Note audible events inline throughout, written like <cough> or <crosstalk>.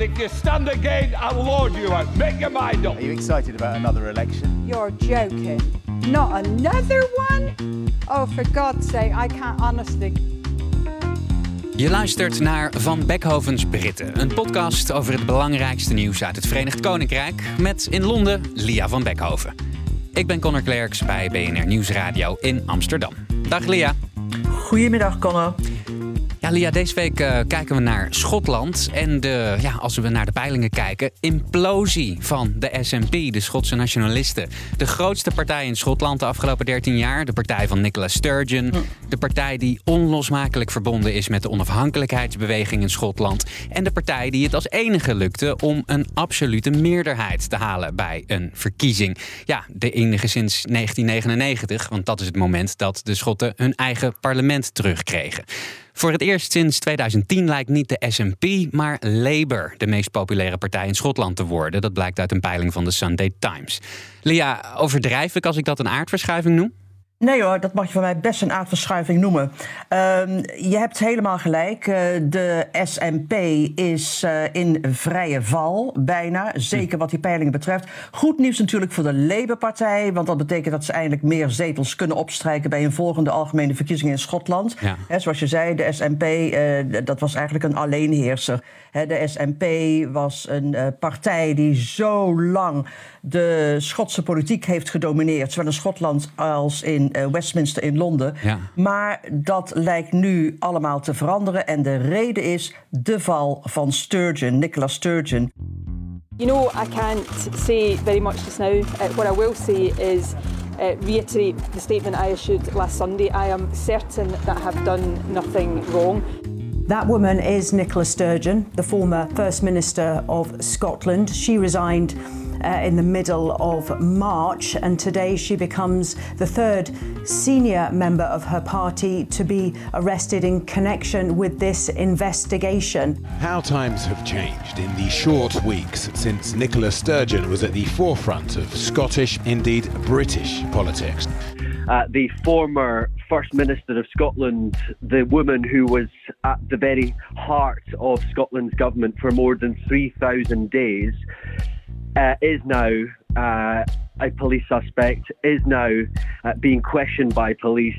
But if you stand again, I will order you out. Make your mind up. Are you excited about another election? You're joking. Not another one? Oh, for God's sake, I can't honestly. Je luistert naar Van Beckhovens Britten, een podcast over het belangrijkste nieuws uit het Verenigd Koninkrijk met in Londen Lia van Beckhoven. Ik ben Connor Klerks bij BNR Nieuwsradio in Amsterdam. Dag Lia. Goedemiddag, Connor. Ja, Lia, deze week uh, kijken we naar Schotland. En de, ja, als we naar de peilingen kijken, implosie van de SNP, de Schotse nationalisten. De grootste partij in Schotland de afgelopen 13 jaar. De partij van Nicola Sturgeon. De partij die onlosmakelijk verbonden is met de onafhankelijkheidsbeweging in Schotland. En de partij die het als enige lukte om een absolute meerderheid te halen bij een verkiezing. Ja, de enige sinds 1999, want dat is het moment dat de Schotten hun eigen parlement terugkregen. Voor het eerst sinds 2010 lijkt niet de SNP, maar Labour de meest populaire partij in Schotland te worden. Dat blijkt uit een peiling van de Sunday Times. Lia, overdrijf ik als ik dat een aardverschuiving noem? Nee hoor, dat mag je van mij best een aardverschuiving noemen. Um, je hebt helemaal gelijk. Uh, de SNP is uh, in vrije val, bijna. Zeker wat die peilingen betreft. Goed nieuws natuurlijk voor de Labour-partij. Want dat betekent dat ze eindelijk meer zetels kunnen opstrijken... bij een volgende algemene verkiezing in Schotland. Ja. He, zoals je zei, de SNP, uh, dat was eigenlijk een alleenheerser. He, de SNP was een partij die zo lang de Schotse politiek heeft gedomineerd... zowel in Schotland als in uh, Westminster in Londen. Ja. Maar dat lijkt nu allemaal te veranderen. En de reden is de val van Sturgeon, Nicola Sturgeon. You know, I can't say very much just now. Uh, what I will say is uh, reiterate the statement I issued last Sunday. I am certain that I have done nothing wrong. That woman is Nicola Sturgeon, the former First Minister of Scotland. She resigned uh, in the middle of March, and today she becomes the third senior member of her party to be arrested in connection with this investigation. How times have changed in the short weeks since Nicola Sturgeon was at the forefront of Scottish, indeed British politics. Uh, the former First Minister of Scotland, the woman who was at the very heart of Scotland's government for more than 3,000 days, uh, is now uh, a police suspect, is now uh, being questioned by police.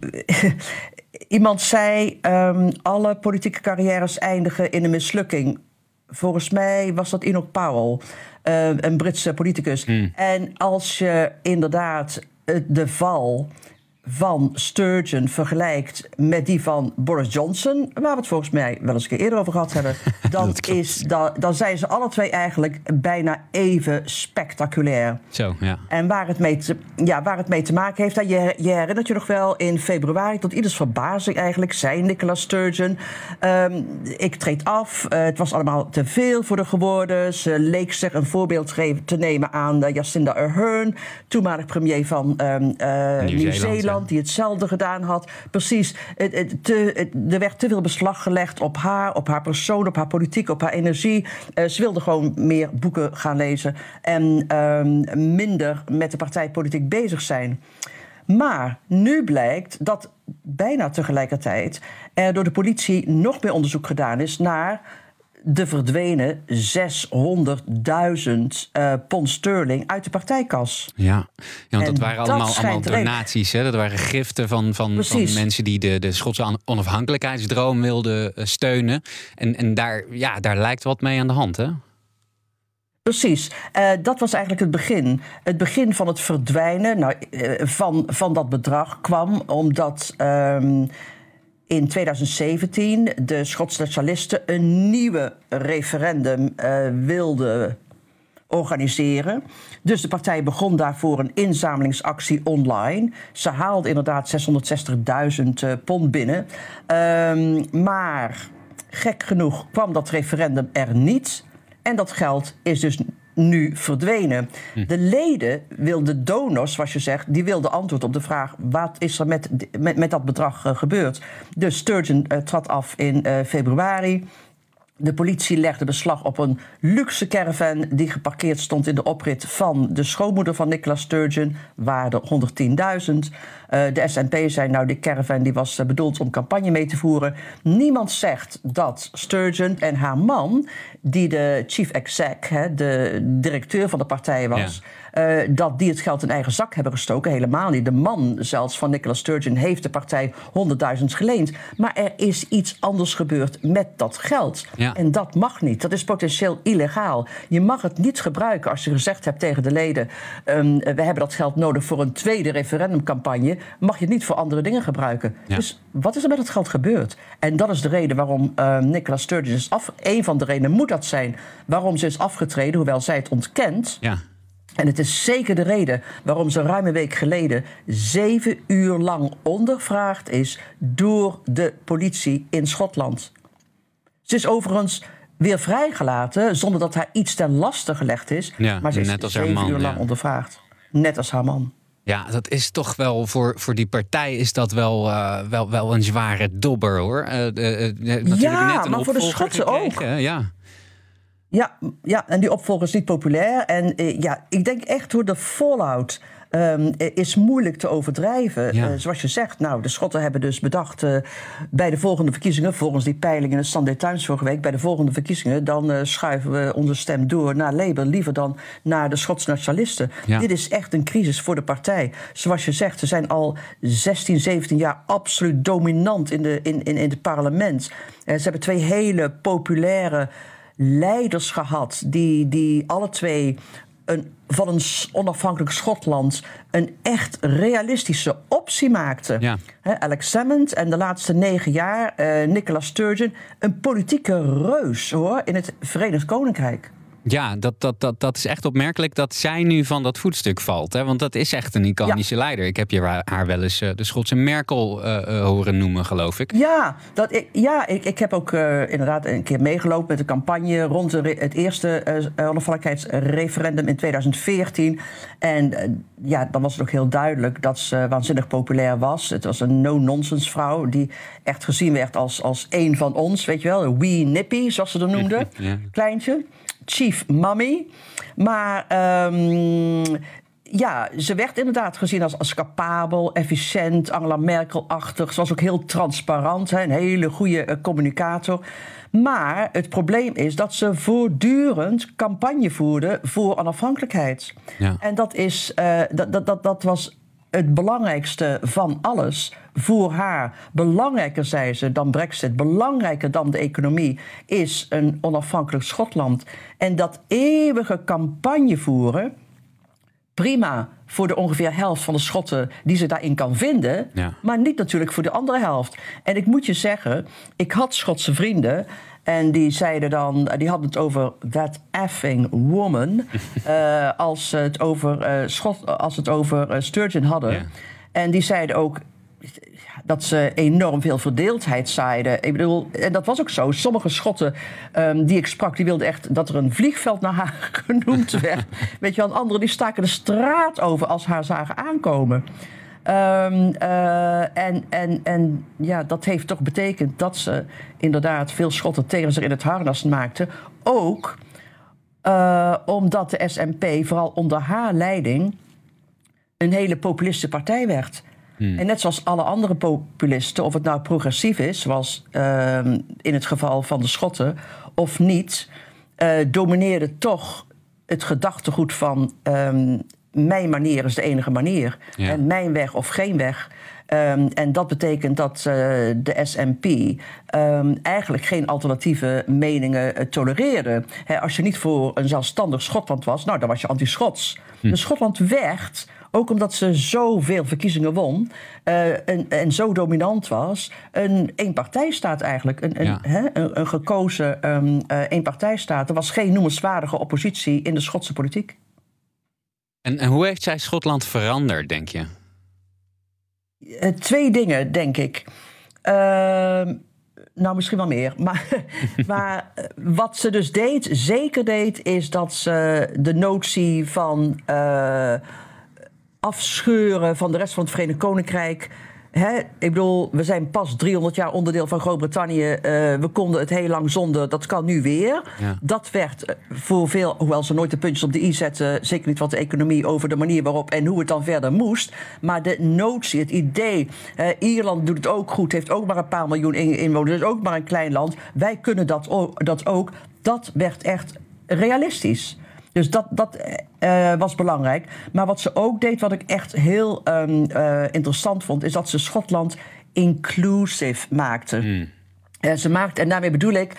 <laughs> Iemand zei: um, alle politieke carrières eindigen in een mislukking. Volgens mij was dat Enoch Powell, uh, een Britse politicus. Mm. En als je inderdaad de val van Sturgeon vergelijkt met die van Boris Johnson, waar we het volgens mij wel eens een keer eerder over gehad hebben, <laughs> dan, is, dan, dan zijn ze alle twee eigenlijk bijna even spectaculair. Zo, ja. En waar het mee te, ja, waar het mee te maken heeft, je, je herinnert je nog wel in februari, tot ieders verbazing eigenlijk, zei Nicola Sturgeon: um, Ik treed af, uh, het was allemaal te veel voor de geworden. Ze leek zich een voorbeeld te nemen aan uh, Jacinda Ardern, toenmalig premier van um, uh, Nieuw-Zeeland die hetzelfde gedaan had. Precies, het, er werd te veel beslag gelegd op haar, op haar persoon, op haar politiek, op haar energie. Uh, ze wilde gewoon meer boeken gaan lezen en uh, minder met de partijpolitiek bezig zijn. Maar nu blijkt dat bijna tegelijkertijd er door de politie nog meer onderzoek gedaan is naar de verdwenen 600.000 uh, pond sterling uit de partijkas. Ja, ja want dat waren allemaal, allemaal donaties. Hè? Dat waren giften van, van, van, mensen die de, de Schotse onafhankelijkheidsdroom wilden uh, steunen. En, en daar, ja, daar lijkt wat mee aan de hand, hè? Precies, uh, dat was eigenlijk het begin. Het begin van het verdwijnen nou, uh, van, van dat bedrag kwam omdat... Uh, in 2017 de Schotse nationalisten een nieuwe referendum uh, wilden organiseren. Dus de partij begon daarvoor een inzamelingsactie online. Ze haalde inderdaad 660.000 uh, pond binnen. Um, maar Gek genoeg kwam dat referendum er niet. En dat geld is dus nu verdwenen. De leden wilden donors, zoals je zegt, die wilden antwoord op de vraag: wat is er met, met, met dat bedrag uh, gebeurd? Dus Sturgeon uh, trad af in uh, februari. De politie legde beslag op een luxe caravan die geparkeerd stond in de oprit van de schoonmoeder van Nicola Sturgeon, waarde 110.000. Uh, de SNP zei nou, die caravan die was uh, bedoeld om campagne mee te voeren. Niemand zegt dat Sturgeon en haar man, die de chief exec, hè, de directeur van de partij was. Uh, dat die het geld in eigen zak hebben gestoken. Helemaal niet. De man zelfs van Nicola Sturgeon heeft de partij 100.000 geleend. Maar er is iets anders gebeurd met dat geld. Ja. En dat mag niet. Dat is potentieel illegaal. Je mag het niet gebruiken als je gezegd hebt tegen de leden: um, we hebben dat geld nodig voor een tweede referendumcampagne. Mag je het niet voor andere dingen gebruiken. Ja. Dus wat is er met het geld gebeurd? En dat is de reden waarom uh, Nicola Sturgeon is af. Een van de redenen moet dat zijn waarom ze is afgetreden, hoewel zij het ontkent. Ja. En het is zeker de reden waarom ze ruim een week geleden zeven uur lang ondervraagd is door de politie in Schotland. Ze is overigens weer vrijgelaten zonder dat haar iets ten laste gelegd is. Ja, maar ze is net als zeven man, uur lang ja. ondervraagd. Net als haar man. Ja, dat is toch wel voor, voor die partij is dat wel, uh, wel, wel een zware dobber hoor. Uh, uh, ja, net een maar voor de Schotsen ook. Ja. Ja, ja, en die opvolger is niet populair. En eh, ja, ik denk echt door de fallout um, is moeilijk te overdrijven. Ja. Uh, zoals je zegt, nou, de Schotten hebben dus bedacht uh, bij de volgende verkiezingen, volgens die peiling in de Sunday Times vorige week, bij de volgende verkiezingen, dan uh, schuiven we onze stem door naar Labour, liever dan naar de Schotse nationalisten. Ja. Dit is echt een crisis voor de partij. Zoals je zegt, ze zijn al 16, 17 jaar absoluut dominant in, de, in, in, in het parlement. ze hebben twee hele populaire leiders gehad die, die alle twee een, van een onafhankelijk Schotland een echt realistische optie maakten. Ja. He, Alex Salmond en de laatste negen jaar uh, Nicola Sturgeon, een politieke reus hoor in het Verenigd Koninkrijk. Ja, dat, dat, dat, dat is echt opmerkelijk dat zij nu van dat voetstuk valt. Hè? Want dat is echt een iconische ja. leider. Ik heb je haar wel eens uh, de Schotse Merkel uh, uh, horen noemen, geloof ik. Ja, dat, ik, ja ik, ik heb ook inderdaad een keer meegelopen met de campagne rond de, het eerste onafhankelijkheidsreferendum in 2014. En ja, dan was het ook heel duidelijk dat ze waanzinnig populair was. Het was een no-nonsense vrouw die echt gezien werd als, als een van ons, weet je wel. Een wee nippy, zoals ze dat noemden. <laughs> ja. Kleintje. Chief Mummy. Maar um, ja, ze werd inderdaad gezien als, als capabel, efficiënt, Angela Merkel-achtig. Ze was ook heel transparant, hè, een hele goede uh, communicator. Maar het probleem is dat ze voortdurend campagne voerde voor onafhankelijkheid. Ja. En dat, is, uh, dat, dat, dat, dat was het belangrijkste van alles voor haar. Belangrijker, zei ze, dan Brexit, belangrijker dan de economie, is een onafhankelijk Schotland. En dat eeuwige campagne voeren, prima voor de ongeveer helft van de Schotten die ze daarin kan vinden, ja. maar niet natuurlijk voor de andere helft. En ik moet je zeggen, ik had Schotse vrienden. En die zeiden dan, die hadden het over that effing woman. uh, <laughs> als ze het over, uh, Schot, als het over uh, Sturgeon hadden. Ja. En die zeiden ook dat ze enorm veel verdeeldheid zaaiden. Ik bedoel, en dat was ook zo. Sommige Schotten um, die ik sprak, die wilden echt dat er een vliegveld naar haar <laughs> genoemd werd. <laughs> Weet je wel, anderen die staken de straat over als haar zagen aankomen. Um, uh, en, en, en ja, dat heeft toch betekend dat ze inderdaad veel schotten tegen zich in het harnas maakten. Ook uh, omdat de SNP vooral onder haar leiding een hele populistische partij werd. Hmm. En net zoals alle andere populisten, of het nou progressief is, zoals uh, in het geval van de Schotten, of niet, uh, domineerde toch het gedachtegoed van um, mijn manier is de enige manier. Ja. En mijn weg of geen weg. Um, en dat betekent dat uh, de SNP um, eigenlijk geen alternatieve meningen uh, tolereerde. He, als je niet voor een zelfstandig Schotland was, nou, dan was je anti-Schots. Hm. Dus Schotland werd, ook omdat ze zoveel verkiezingen won uh, en, en, zo dominant was, een eenpartijstaat eigenlijk. Een, Ja. een, hè, een, een gekozen um, eenpartijstaat. Er was geen noemenswaardige oppositie in de Schotse politiek. En, en hoe heeft zij Schotland veranderd, denk je? Uh, twee dingen, denk ik. Uh, Nou, misschien wel meer. Maar, <laughs> maar eh, wat ze dus deed, zeker deed, is dat ze de notie van afscheuren van de rest van het Verenigd Koninkrijk Hè, ik bedoel, we zijn pas 300 jaar onderdeel van Groot-Brittannië. Uh, we konden het heel lang zonder, dat kan nu weer. Ja. Dat werd eh, voor veel, hoewel ze nooit de puntjes op de i zetten... zeker niet wat de economie over de manier waarop en hoe het dan verder moest. Maar de notie, het idee... Uh, Ierland doet het ook goed, heeft ook maar een paar miljoen inwoners... dus ook maar een klein land. Wij kunnen dat, dat ook. Dat werd echt realistisch. Dus dat, dat uh, was belangrijk. Maar wat ze ook deed, wat ik echt heel um, uh, interessant vond, is dat ze Schotland inclusive maakte. Mm. Uh, ze maakte, en daarmee bedoel ik.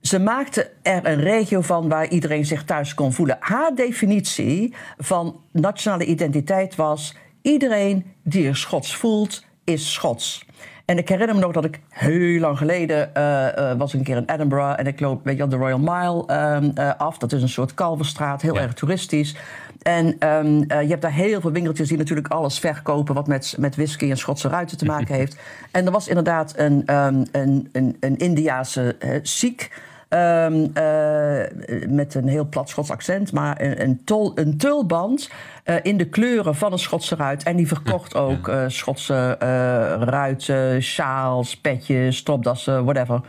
Ze maakte er een regio van waar iedereen zich thuis kon voelen. Haar definitie van nationale identiteit was: iedereen die er Schots voelt, is Schots. En ik herinner me nog dat ik heel lang geleden uh, uh, was een keer in Edinburgh en ik loop weet je, de Royal Mile uh, af. Dat is een soort kalverstraat, heel ja. erg toeristisch. En um, je hebt daar heel veel winkeltjes die natuurlijk alles verkopen wat met, met whisky en Schotse ruiten te maken <laughs> heeft. en er was inderdaad een, um, een, een, een Indiaanse ziek. Um, uh, met een heel plat Schots accent, maar een, een, tol, een tulband uh, in de kleuren van een Schotse ruit. En die verkocht ook uh, Schotse ruiten, sjaals, petjes, stropdassen, whatever.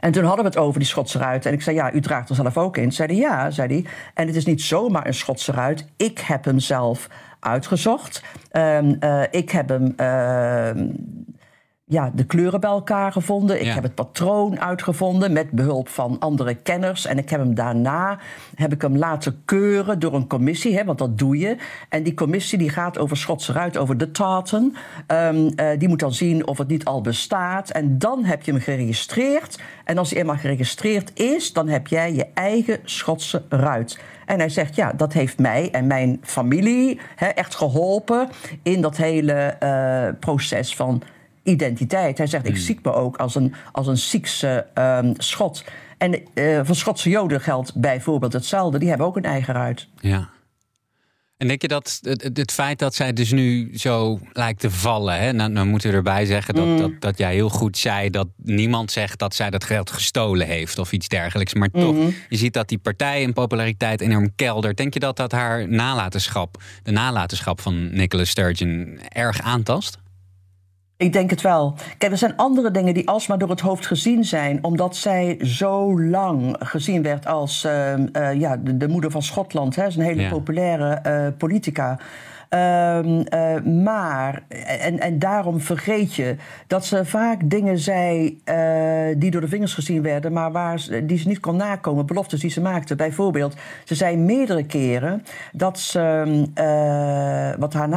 En toen hadden we het over die Schotse ruit. En ik zei, ja, u draagt er zelf ook in. Zei hij, ja, zei hij. En het is niet zomaar een Schotse ruit. Ik heb hem zelf uitgezocht. Um, ik heb hem ja, de kleuren bij elkaar gevonden. Ik Ja. heb het patroon uitgevonden met behulp van andere kenners. En ik heb hem daarna heb ik hem laten keuren door een commissie, hè, want dat doe je. En die commissie die gaat over Schotse ruit, over de tartan. Ehm, eh, die moet dan zien of het niet al bestaat. En dan heb je hem geregistreerd. En als hij eenmaal geregistreerd is, dan heb jij je eigen Schotse ruit. En hij zegt, ja, dat heeft mij en mijn familie hè, echt geholpen in dat hele eh, proces van identiteit. Hij zegt, ik zie me ook als een, als een Siekse ehm, Schot. En eh, voor Schotse Joden geldt bijvoorbeeld hetzelfde. Die hebben ook een eigen ruit. Ja. En denk je dat het, het- feit dat zij dus nu zo lijkt te vallen... Hè, nou, nou moeten we erbij zeggen dat, Mm. dat, dat jij heel goed zei... dat niemand zegt dat zij dat geld gestolen heeft of iets dergelijks. Maar toch, Mhm. je ziet dat die partij in populariteit enorm keldert. Denk je dat dat haar nalatenschap, de nalatenschap van Nicola Sturgeon... erg aantast? Ik denk het wel. Kijk, er zijn andere dingen die alsmaar door het hoofd gezien zijn, omdat zij zo lang gezien werd als ehm, eh, ja, de, de moeder van Schotland. Hè. Ze is een hele Ja. populaire eh, politica. Ehm, eh, maar, en, en daarom vergeet je dat ze vaak dingen zei eh, die door de vingers gezien werden, maar waar ze, die ze niet kon nakomen, beloftes die ze maakte. Bijvoorbeeld, ze zei meerdere keren dat ze, eh, wat haar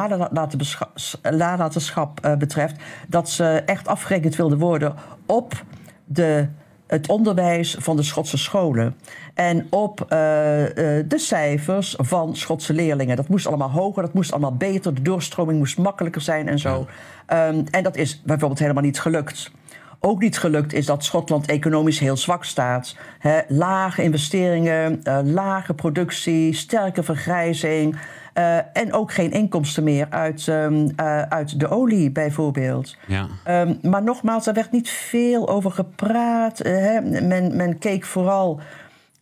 nalatenschap betreft, dat ze echt afgerekend wilde worden op de het onderwijs van de Schotse scholen. En op eh, eh, de cijfers van Schotse leerlingen. Dat moest allemaal hoger, dat moest allemaal beter. De doorstroming moest makkelijker zijn en zo. Ehm, en dat is bijvoorbeeld helemaal niet gelukt. Ook niet gelukt is dat Schotland economisch heel zwak staat. Hè, lage investeringen, eh, lage productie, sterke vergrijzing. Eh, en ook geen inkomsten meer uit, ehm, eh, uit de olie, bijvoorbeeld. Ja. Ehm, maar nogmaals, er werd niet veel over gepraat. eh, hè. Men, men keek vooral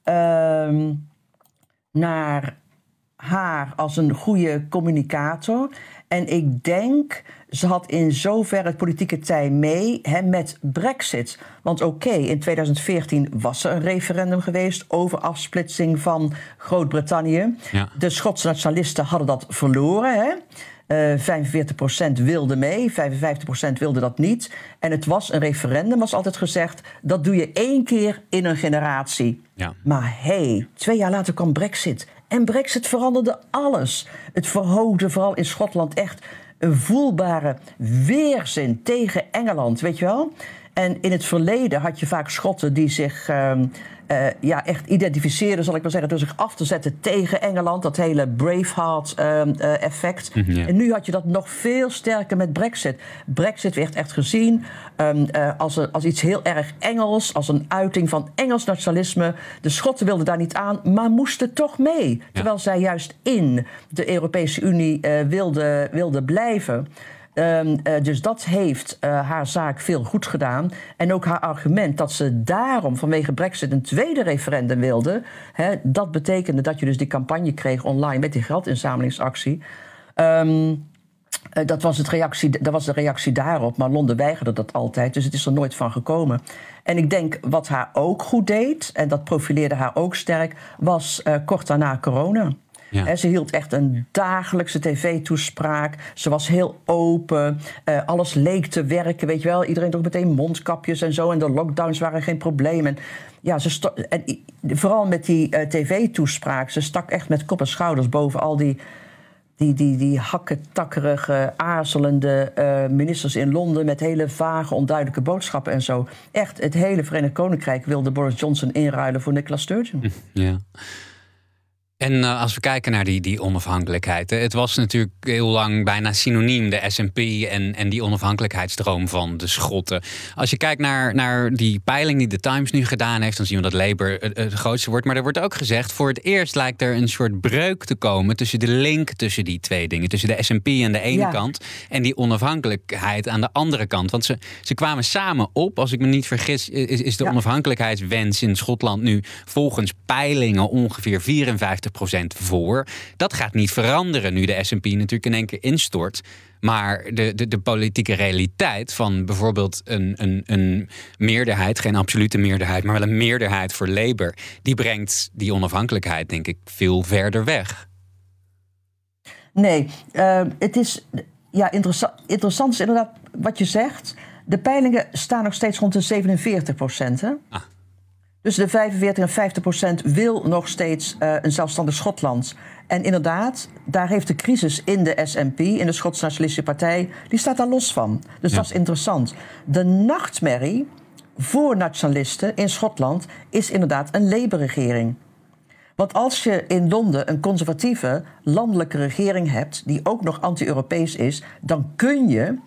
ehm, naar haar als een goede communicator. En ik denk, ze had in zover het politieke tij mee hè, met Brexit. Want oké, in 2014 was er een referendum geweest over afsplitsing van Groot-Brittannië. Ja. De Schotse nationalisten hadden dat verloren. Hè? Eh 45% wilde mee, 55% wilde dat niet. En het was een referendum, was altijd gezegd... dat doe je één keer in een generatie. Ja. Maar hé, hey, twee jaar later kwam Brexit. En Brexit veranderde alles. Het verhoogde vooral in Schotland echt een voelbare weerzin tegen Engeland, weet je wel? En in het verleden had je vaak Schotten die zich ehm, eh, ja, echt identificeerden, zal ik maar zeggen, door zich af te zetten tegen Engeland. Dat hele Braveheart-effect. Mhm, ja. En nu had je dat nog veel sterker met Brexit. Brexit werd echt gezien ehm, eh, als, een- als iets heel erg Engels, als een uiting van Engels nationalisme. De Schotten wilden daar niet aan, maar moesten toch mee. Terwijl zij juist in de Europese Unie eh, wilden wilden blijven. Ehm, eh, dus dat heeft eh, haar zaak veel goed gedaan. En ook haar argument dat ze daarom vanwege Brexit een tweede referendum wilde. Hè, dat betekende dat je dus die campagne kreeg online met die geldinzamelingsactie. Ehm, eh, dat, was het reactie, dat was de reactie daarop. Maar Londen weigerde dat altijd, dus het is er nooit van gekomen. En ik denk wat haar ook goed deed, en dat profileerde haar ook sterk, was kort daarna corona. Ja. ze hield echt een dagelijkse tv-toespraak. Ze was heel open. Uh, alles leek te werken, weet je wel. Iedereen droeg meteen mondkapjes en zo. En de lockdowns waren geen probleem. En, ja, ze en vooral met die uh, tv-toespraak. Ze stak echt met kop en schouders boven al die die, die, die hakketakkerige, aarzelende uh, ministers in Londen met hele vage, onduidelijke boodschappen en zo. Echt, het hele Verenigd Koninkrijk wilde Boris Johnson inruilen voor Nicola Sturgeon. Ja. En uh, als we kijken naar die, die onafhankelijkheid. Hè, het was natuurlijk heel lang bijna synoniem, de SP en, en die onafhankelijkheidsdroom van de Schotten. Als je kijkt naar, naar die peiling die de Times nu gedaan heeft, dan zien we dat Labour het, het grootste wordt. Maar er wordt ook gezegd, voor het eerst lijkt er een soort breuk te komen tussen de link tussen die twee dingen. Tussen de SP aan de ene kant en die onafhankelijkheid aan de andere kant. Want ze, ze kwamen samen op, als ik me niet vergis, is, is de onafhankelijkheidswens in Schotland nu volgens peilingen ongeveer 54 voor. Dat gaat niet veranderen nu de SP natuurlijk in één keer instort. Maar de, de, de politieke realiteit van bijvoorbeeld een, een, een meerderheid, geen absolute meerderheid, maar wel een meerderheid voor Labour, die brengt die onafhankelijkheid, denk ik, veel verder weg. Nee, uh, het is ja, interessant, interessant is inderdaad wat je zegt. De peilingen staan nog steeds rond de 47 procent. Ah. Dus de 45 en 50 procent wil nog steeds uh, een zelfstandig Schotland. En inderdaad, daar heeft de crisis in de SNP, in de Schotse Nationalistische Partij, die staat daar los van. Dus dat is interessant. De nachtmerrie voor nationalisten in Schotland is inderdaad een Labour-regering. Want als je in Londen een conservatieve landelijke regering hebt, die ook nog anti-Europees is, dan kun je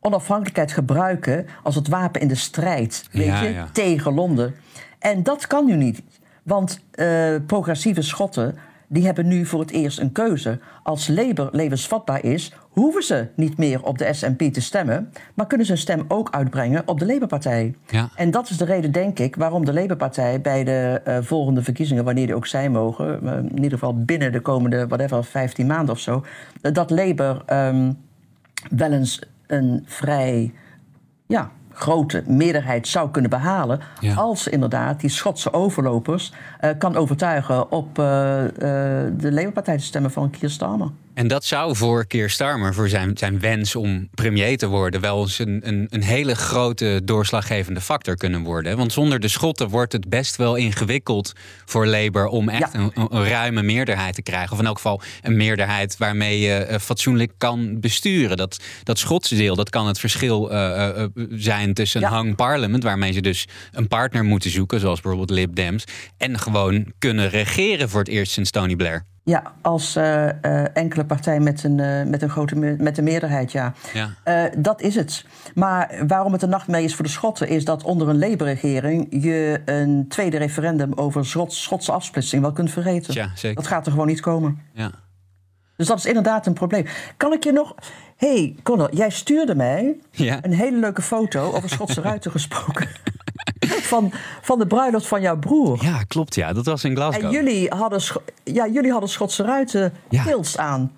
onafhankelijkheid gebruiken als het wapen in de strijd weet je, tegen Londen. En dat kan nu niet. Want uh, progressieve Schotten die hebben nu voor het eerst een keuze. Als Labour levensvatbaar is, hoeven ze niet meer op de SNP te stemmen, maar kunnen ze een stem ook uitbrengen op de Labour-partij. Ja. En dat is de reden, denk ik, waarom de Labour-partij bij de uh, volgende verkiezingen, wanneer die ook zijn mogen, uh, in ieder geval binnen de komende, whatever, 15 maanden of zo, dat Labour um, wel eens een vrij ja, grote meerderheid zou kunnen behalen. Als inderdaad die Schotse overlopers uh, kan overtuigen op uh, uh, de Labour-partij te stemmen van Keir Starmer. En dat zou voor Keir Starmer, voor zijn, zijn wens om premier te worden, wel eens een, een, een hele grote doorslaggevende factor kunnen worden. Want zonder de Schotten wordt het best wel ingewikkeld voor Labour om echt een, een, ruime meerderheid te krijgen. Of in elk geval een meerderheid waarmee je uh, fatsoenlijk kan besturen. Dat, dat Schotse deel, dat kan het verschil uh, uh, zijn tussen een hang parliament, waarmee ze dus een partner moeten zoeken, zoals bijvoorbeeld Lib Dems, en gewoon kunnen regeren voor het eerst sinds Tony Blair. Ja, als uh, uh, enkele partij met een, uh, met een grote met een meerderheid, ja. ja. dat is het. Maar waarom het een nachtmerrie is voor de Schotten... is dat onder een Labour-regering... je een tweede referendum over Schots, Schotse afsplitsing wel kunt vergeten. Ja, zeker. Dat gaat er gewoon niet komen. Ja. Dus dat is inderdaad een probleem. Kan ik je nog... hey, Connor, jij stuurde mij ja. een hele leuke foto... over Schotse <laughs> ruiten gesproken van, van de bruiloft van jouw broer. Ja, klopt. Ja, dat was in Glasgow. En jullie hadden, ja, jullie hadden Schotse ruiten ja. aan.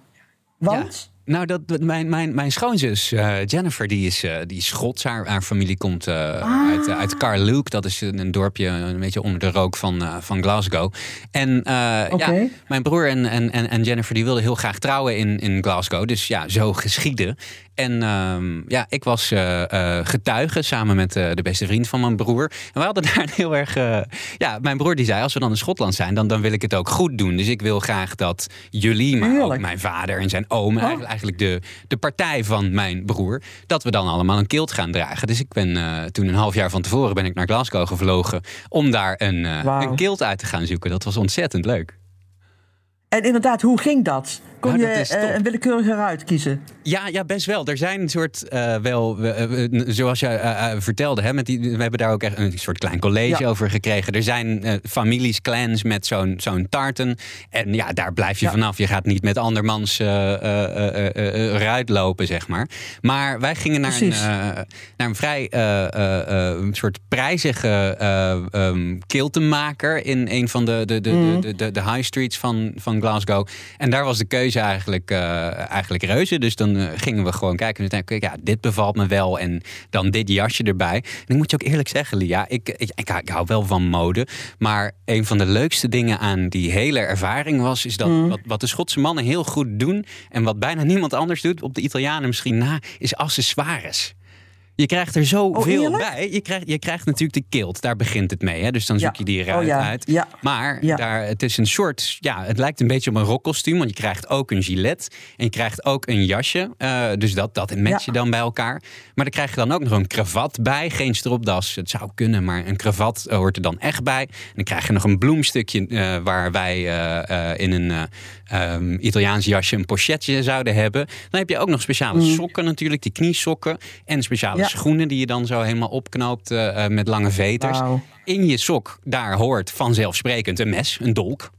Want? Nou, dat, mijn, mijn, mijn schoonzus uh, Jennifer, die is, uh, die is Schots. Haar, haar familie komt uh, ah. uit, uit Carluke. Dat is een, een, dorpje een beetje onder de rook van, van Glasgow. En okay. ja, mijn broer en, en, en Jennifer die wilden heel graag trouwen in, in Glasgow. Dus ja, zo geschieden. En uh, ja, ik was uh, uh, getuige samen met uh, de beste vriend van mijn broer. En we hadden <laughs> daar heel erg. ja, mijn broer die zei: als we dan in Schotland zijn, dan, dan wil ik het ook goed doen. Dus ik wil graag dat jullie, maar ook mijn vader en zijn oom, oh. eigenlijk de, de partij van mijn broer, dat we dan allemaal een kilt gaan dragen. Dus ik ben toen een half jaar van tevoren ben ik naar Glasgow gevlogen om daar een, wow. een kilt uit te gaan zoeken. Dat was ontzettend leuk. En inderdaad, hoe ging dat? Kon Nou, je eh, een willekeurige ruit kiezen? Ja, ja, best wel. Er zijn een soort, eh, wel, eh, zoals je vertelde, hè, met die, we hebben daar ook echt een soort klein college Ja. over gekregen. Er zijn families, clans met zo'n zo'n tarten. En ja, daar blijf je Ja. vanaf. Je gaat niet met andermans ruit lopen, zeg maar. Maar wij gingen naar, een, Precies. naar een vrij een soort prijzige ehm, kiltenmaker in een van de, de, de, Mhm. de, de, de high streets van, van Glasgow. En daar was de keuze eigenlijk, eh, eigenlijk reuze. Dus dan eh, gingen we gewoon kijken. En toen dacht ik, ja, dit bevalt me wel. En dan dit jasje erbij. En ik moet je ook eerlijk zeggen, Lia, ik, ik, ik, ik hou wel van mode. Maar een van de leukste dingen aan die hele ervaring was... is dat Mhm. wat, wat de Schotse mannen heel goed doen... en wat bijna niemand anders doet, op de Italianen misschien na... is accessoires. Je krijgt er zoveel eerlijk? bij. Je krijgt, je krijgt natuurlijk de kilt, daar begint het mee. Hè? Dus dan zoek je die eruit Oh uit. Maar daar, het is een soort, ja, het lijkt een beetje op een rockkostuum. Want je krijgt ook een gilet en je krijgt ook een jasje. Eh, dus dat, dat match je dan bij elkaar. Maar dan krijg je dan ook nog een kravat bij. Geen stropdas, het zou kunnen, maar een kravat eh, hoort er dan echt bij. En dan krijg je nog een bloemstukje eh, waar wij in een eh, ehm, Italiaans jasje een pochetje zouden hebben. Dan heb je ook nog speciale sokken natuurlijk, die kniesokken. En speciale Mm. Ja. schoenen die je dan zo helemaal opknoopt eh, eh, met lange veters. In je sok, daar hoort vanzelfsprekend een mes, een dolk.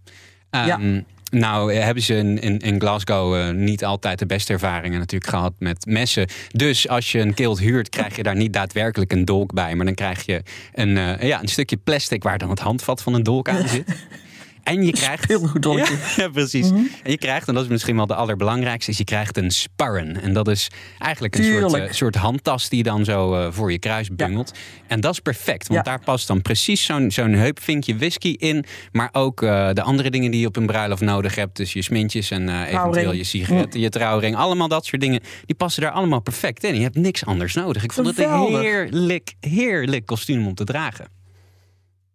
Ehm, Ja. Nou eh, hebben ze in, in, in Glasgow niet altijd de beste ervaringen natuurlijk gehad met messen. Dus als je een kilt huurt, krijg je daar niet daadwerkelijk een dolk bij. Maar dan krijg je een, ja, een stukje plastic waar dan het handvat van een dolk aan zit. <laughs> En je <laughs> krijgt. Ja, ja, precies. En je krijgt, en dat is misschien wel de allerbelangrijkste, is je krijgt een sparren. En dat is eigenlijk een soort, eh, soort handtas die je dan zo eh, voor je kruis bungelt. En dat is perfect, want Ja. daar past dan precies zo'n zo'n heupvinkje whisky in. Maar ook eh, de andere dingen die je op een bruiloft nodig hebt. Dus je smintjes en eventueel Trouwring. je sigaretten, je trouwring. Allemaal dat soort dingen. Die passen daar allemaal perfect in. Je hebt niks anders nodig. Ik vond het een heerlijk, heerlijk kostuum om te dragen.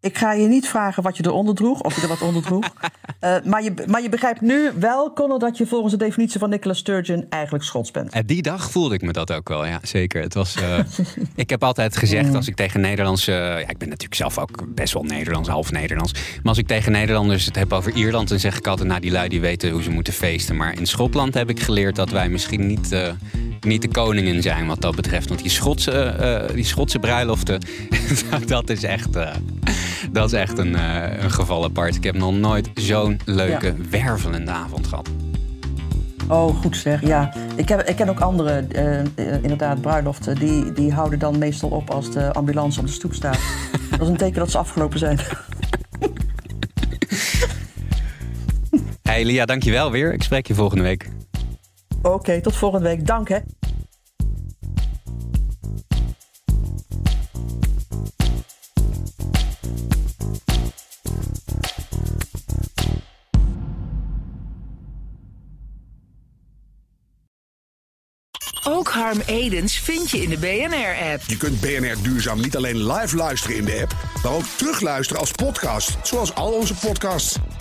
Ik ga je niet vragen wat je eronder droeg, of je er wat onder droeg. <laughs> Eh, maar, je, maar je begrijpt nu wel, Connor, dat je volgens de definitie van Nicola Sturgeon eigenlijk Schots bent. En die dag voelde ik me dat ook wel, ja, zeker. Het was, eh, <laughs> ik heb altijd gezegd, als ik tegen Nederlandse... ja, ik ben natuurlijk zelf ook best wel Nederlands, half Nederlands. Maar als ik tegen Nederlanders het heb over Ierland... dan zeg ik altijd, nou, die lui die weten hoe ze moeten feesten. Maar in Schotland heb ik geleerd dat wij misschien niet, eh, niet de koningen zijn wat dat betreft. Want die Schotse, eh, die Schotse bruiloften, <laughs> dat is echt... eh, dat is echt een, eh, een geval apart. Ik heb nog nooit zo'n leuke, wervelende avond gehad. Oh, goed zeg. Ja, ik, heb, ik ken ook andere, inderdaad, bruiloften. Die, die houden dan meestal op als de ambulance op de stoep staat. <laughs> dat is een teken dat ze afgelopen zijn. Hey Lia, dankjewel weer. Ik spreek je volgende week. Oké, tot volgende week. Dank hè. Ook Harm Edens vind je in de BNR-app. Je kunt BNR Duurzaam niet alleen live luisteren in de app, maar ook terugluisteren als podcast, zoals al onze podcasts.